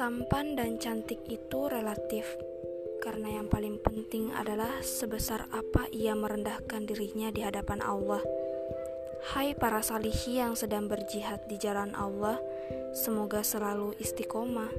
Tampan dan cantik itu relatif, karena yang paling penting adalah sebesar apa ia merendahkan dirinya di hadapan Allah. Hai para salihi yang sedang berjihad di jalan Allah, semoga selalu istiqomah.